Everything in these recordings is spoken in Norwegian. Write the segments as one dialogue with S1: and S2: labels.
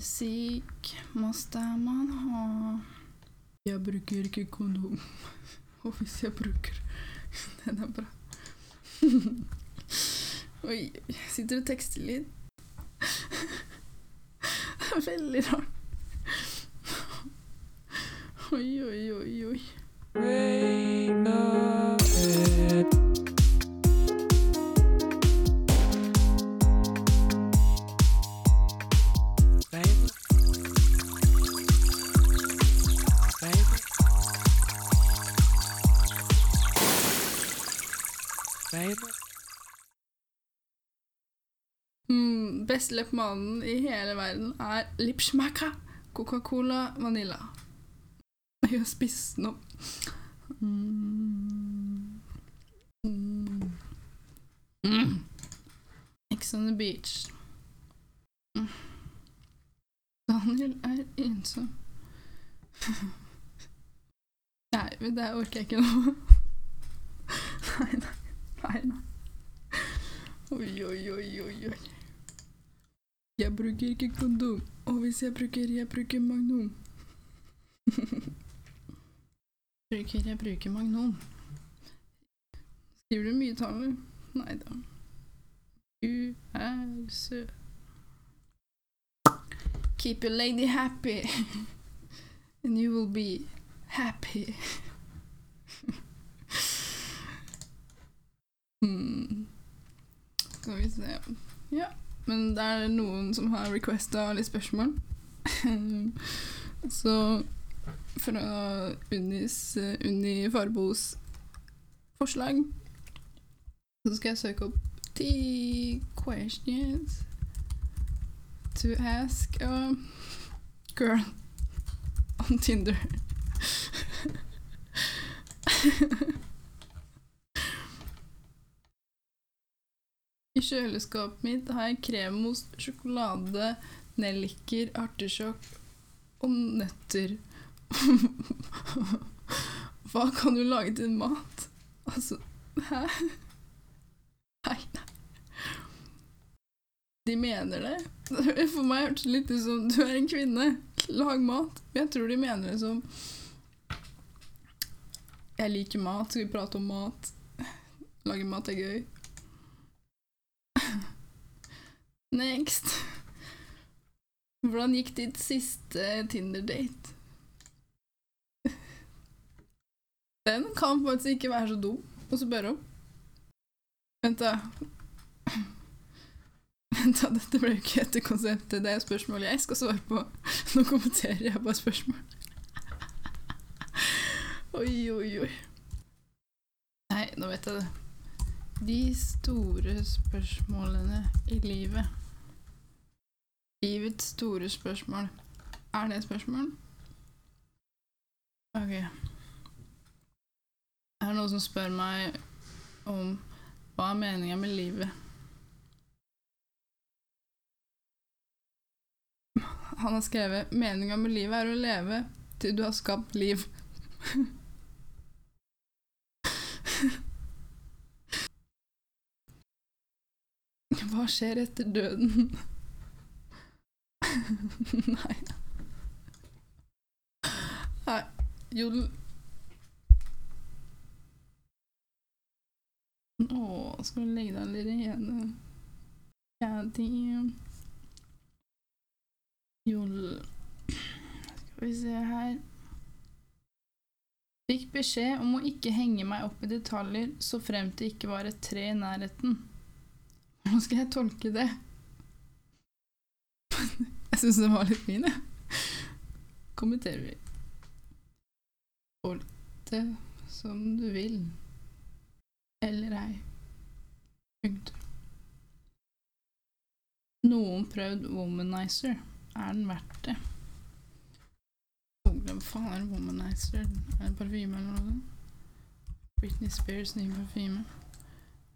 S1: syk, måste man ha Jeg bruker ikke kondom. Og hvis jeg bruker Den er bra. Oi, jeg sitter og tekster litt. Det er veldig rart. Oi, oi, oi, oi. Mm, beste leppemannen i hele verden er Lipschmacka. Coca-Cola Vanilla. Jeg har spist den opp. Mm. Mm. Mm. Ex on the beach. Mm. Daniel er ensom. Nei, men det orker jeg ikke nå. nei, nei, nei, nei. Oi, oi, oi, oi, oi. Jeg bruker ikke kondom, og hvis jeg bruker, jeg bruker Magnum. bruker, jeg bruker Magnum. Skriver du mye taler? Nei da. Du er søt. Keep your lady happy, and you will be happy. hmm. Skal vi se Ja, men det er noen som har requesta litt spørsmål. Så fra Unis, Unni Farbos forslag så skal jeg søke opp ti questions to ask a girl on Tinder. I kjøleskapet mitt har jeg kremost, sjokolade, nelliker, artisjokk og nøtter. Hva kan du lage til mat? Altså, hæ? Nei, nei. De mener det. For meg hørtes det litt ut som du er en kvinne, lag mat. Men Jeg tror de mener det som Jeg liker mat, skal vi prate om mat? Lage mat er gøy. Next. Hvordan gikk ditt siste Tinder-date? Den kan faktisk ikke være så dum å spørre om. Vent, da. Vent, da, dette ble jo ikke etter konseptet. Det er spørsmål jeg skal svare på. Nå kommenterer jeg bare spørsmål. Oi, oi, oi. Nei, nå vet jeg det. De store spørsmålene i livet. Livets store spørsmål. Er det et spørsmål? Ok. Er det noen som spør meg om hva er meninga med livet? Han har skrevet 'Meninga med livet er å leve til du har skapt liv'. Hva skjer etter døden? Nei Nei, jodel. Å, skal du legge deg allerede? Det Jodel. Skal vi se her Fikk beskjed om å ikke henge meg opp i detaljer så fremt det ikke var et tre i nærheten. Hvordan skal jeg tolke det? Jeg syns den var litt fin, jeg. Kommenterer vi. Tolk det som du vil. Eller ei. Punktum. Noen prøvd womanizer. Er den verdt det? Hvem faen er womanizer? Er det parfyme eller noe? Britney Spears nye parfyme.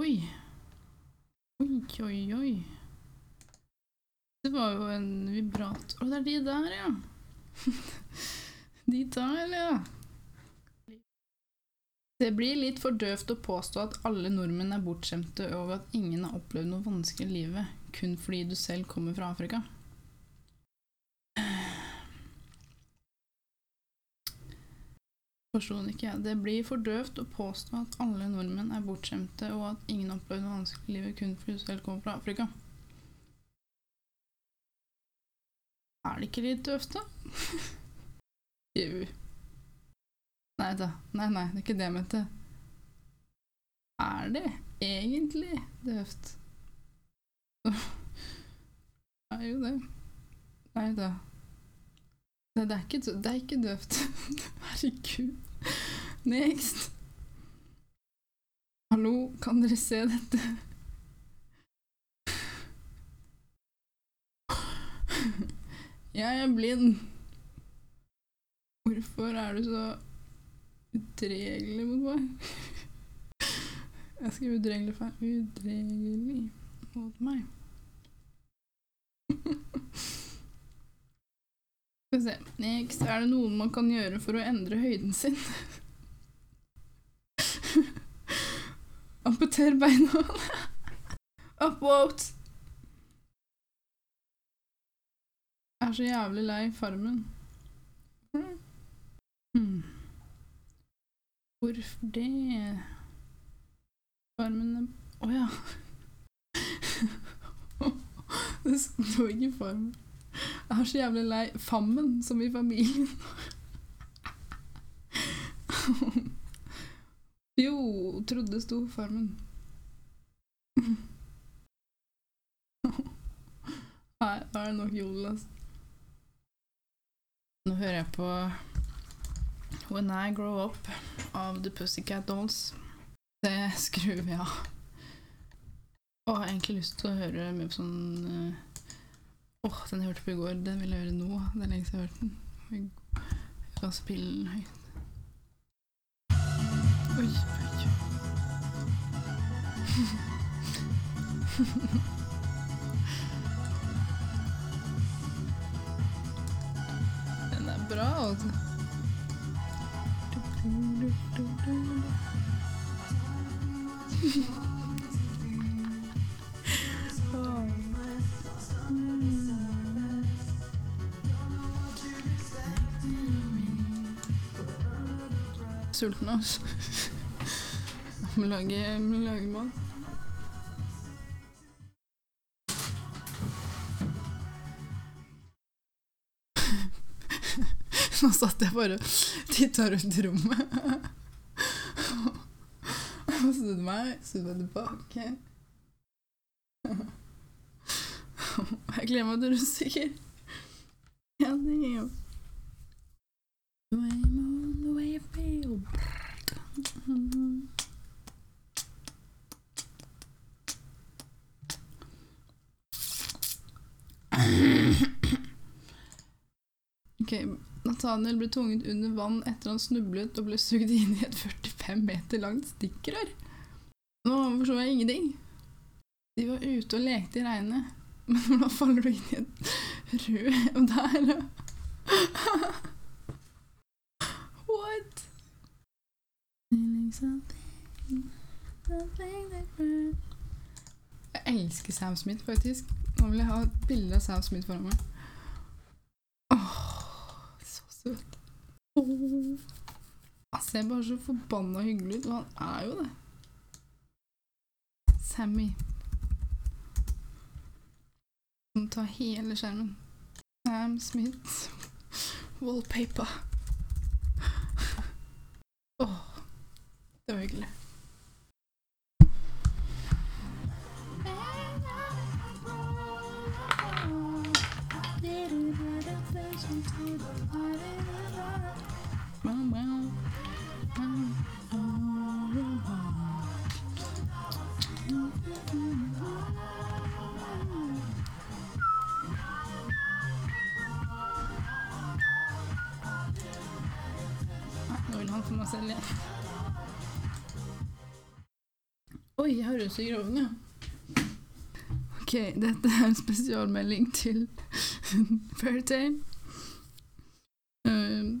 S1: Oi! Oi, oi, oi. Det var jo en vibrat... Å, det er de der, ja. de der, ja. Det blir litt for døvt å påstå at alle nordmenn er bortskjemte over at ingen har opplevd noe vanskelig i livet, kun fordi du selv kommer fra Afrika. Forsto ikke jeg. Det blir for døvt å påstå at alle nordmenn er bortskjemte, og at ingen har opplevd noe vanskelig i livet kun fordi du selv kommer fra Afrika. Er det ikke litt døvt, da? Jau. Nei da. Nei, nei, det er ikke det jeg mente. Er det egentlig døvt? Det er jo det. Nei da. Nei, det er ikke, det ikke døvt. Herregud. Next. Hallo, kan dere se dette? Jeg er blind. Hvorfor er du så udregelig mot meg? Jeg skriver udregelig feil. Utregelig mot meg. Skal vi se. Next. Er det noen man kan gjøre for å endre høyden sin? Amputer beina. Upvote. Jeg er så jævlig lei Farmen. Hmm. Hvorfor det? Farmen er Å ja. det sto ikke Farmen. Jeg er så jævlig lei Fammen, som i familien. jo, trodde sto Farmen. Nei, da er det nok jodel, altså. Nå hører jeg på When I Grow Up av The Pussycat Dolls. Det skrur vi av. Og har egentlig lyst til å høre mer på sånn eh, Åh, den jeg hørte på i går, den vil jeg høre nå. Det er lenge siden jeg har hørt den. Jeg kan spille den høyt. Oi, oi. Den bra, altså. Sulten, altså. Må lage, lage mat. Nå satt jeg bare og titta rundt rommet. Og snudde meg, snudde meg tilbake. Jeg gleder meg til russiker. Ja, det er jeg. I'm Nathaniel ble tvunget under vann etter han snublet og ble sugd inn i et 45 meter langt stikkrør. Nå forstår jeg ingenting. De var ute og lekte i regnet, men hvordan faller du inn i et rød der? What? Jeg elsker Sam Smith, faktisk. Nå vil jeg ha et bilde av Sam Smith foran meg. Så søt. Han ser bare så forbanna hyggelig ut, og han er jo det. Sammy. Som tar hele skjermen. Sam Smith. Wallpaper. Vil meg selv igjen. Oi, jeg har rødsyk i groven, ja. Ok, dette er en spesialmelding til Fairytale. Uh,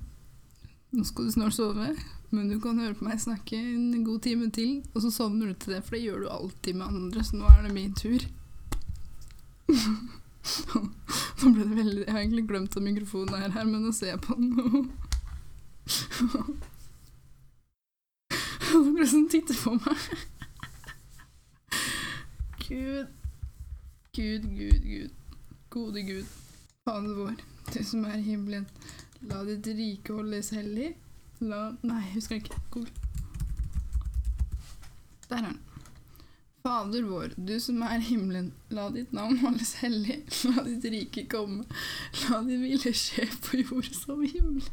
S1: nå skal du snart sove, men du kan høre på meg snakke en god time til, og så sovner du til det, for det gjør du alltid med andre, så nå er det min tur. nå ble det veldig Jeg har egentlig glemt at mikrofonen er her, men nå ser jeg på den. Noen som titter på meg. Gud. Gud, Gud, Gud. Gode Gud. Fader vår, du som er i himmelen. La ditt rike holdes hellig. La Nei, husker jeg ikke. Google. Der er den. Fader vår, du som er i himmelen. La ditt navn holdes hellig. La ditt rike komme. La din ville skje på jord som himmelen.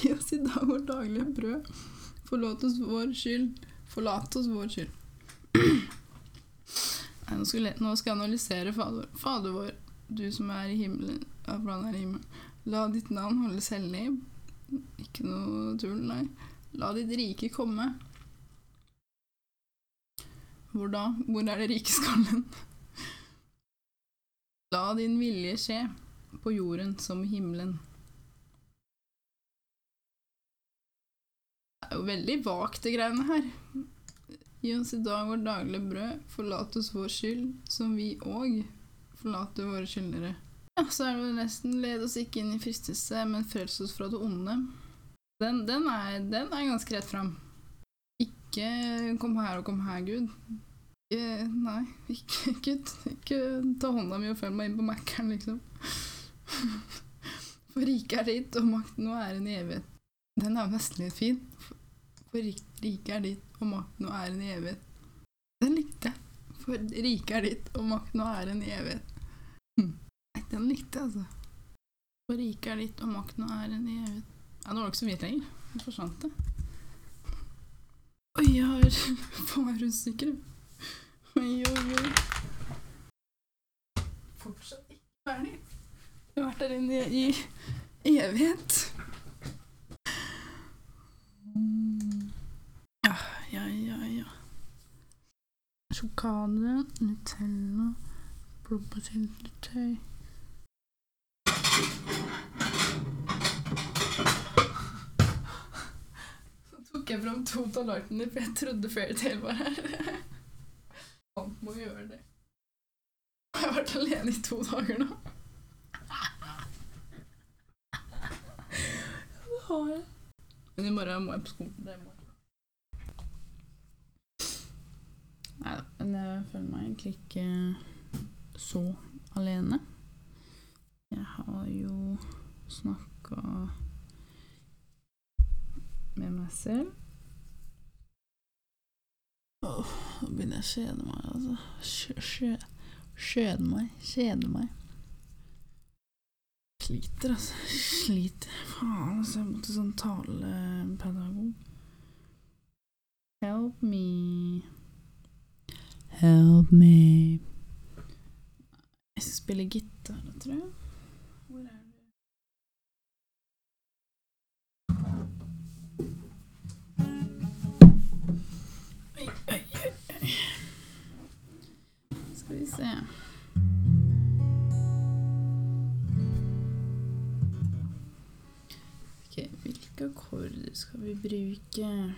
S1: Gi oss i dag vårt daglige brød. Forlåt oss vår skyld. Forlat oss vår skyld. Nei, nå, skal jeg, nå skal jeg analysere Fader vår. Fader vår, du som er i himmelen. Ja, er i himmelen. La ditt navn holdes hellig. Ikke noe tull, nei. La ditt rike komme. Hvor da? Hvor er det rike skallen? La din vilje skje, på jorden som i himmelen. Er jo veldig vagt, de greiene her. Gi oss i dag vårt daglige brød, forlat oss vår skyld, som vi òg forlater våre skyldnere. Ja, så er det nesten led oss ikke inn i fristelse, men frels oss fra det onde. Den, den, er, den er ganske rett fram. Ikke kom her og kom her, Gud. Ikke, nei, ikke, ikke, ikke ta hånda mi og følg meg inn på Mækkern, liksom. For riket er ditt, og makten og æren i evighet. Den er jo nesten litt fin. For riket er ditt, og makten og æren i evighet. Den likte jeg. For riket er ditt, og makten og æren i evighet. Hm. Den likte jeg, altså. For riket er ditt, og makten og æren i evighet. Ja, nå var det ikke så mye lenger. Jeg forsvant det. Oi, jeg har var usikker. Oi, oi, oi. Fortsatt ikke ferdig. Jeg har vært der inne i evighet. Mm. Ja, ja, ja, ja. Sjokade, Nutella, blåbærsyltetøy Så tok jeg fram to tallerkener, for jeg trodde Fairytale var her. Man må gjøre det. Jeg har vært alene i to dager nå. Det har jeg. Men i morgen må jeg på skolen. Det må jeg. Nei da, men jeg føler meg egentlig ikke så alene. Jeg har jo snakka med meg selv. Åh, nå begynner jeg å kjede meg, altså. Kjø- Kjede meg. Kjede meg. Sliter, altså. Sliter. Faen, altså. Jeg måtte sånn talepedagog. Help me. Help me. Jeg skal spille gitar, tror jeg. Hvor er? Oi, oi, oi, oi. Skal vi se. Ok, hvilke akkorder skal vi bruke?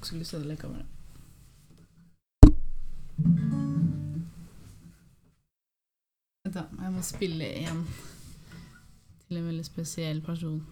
S1: Ikke så lyst til likevel. Vent da, jeg må spille igjen til en veldig spesiell person.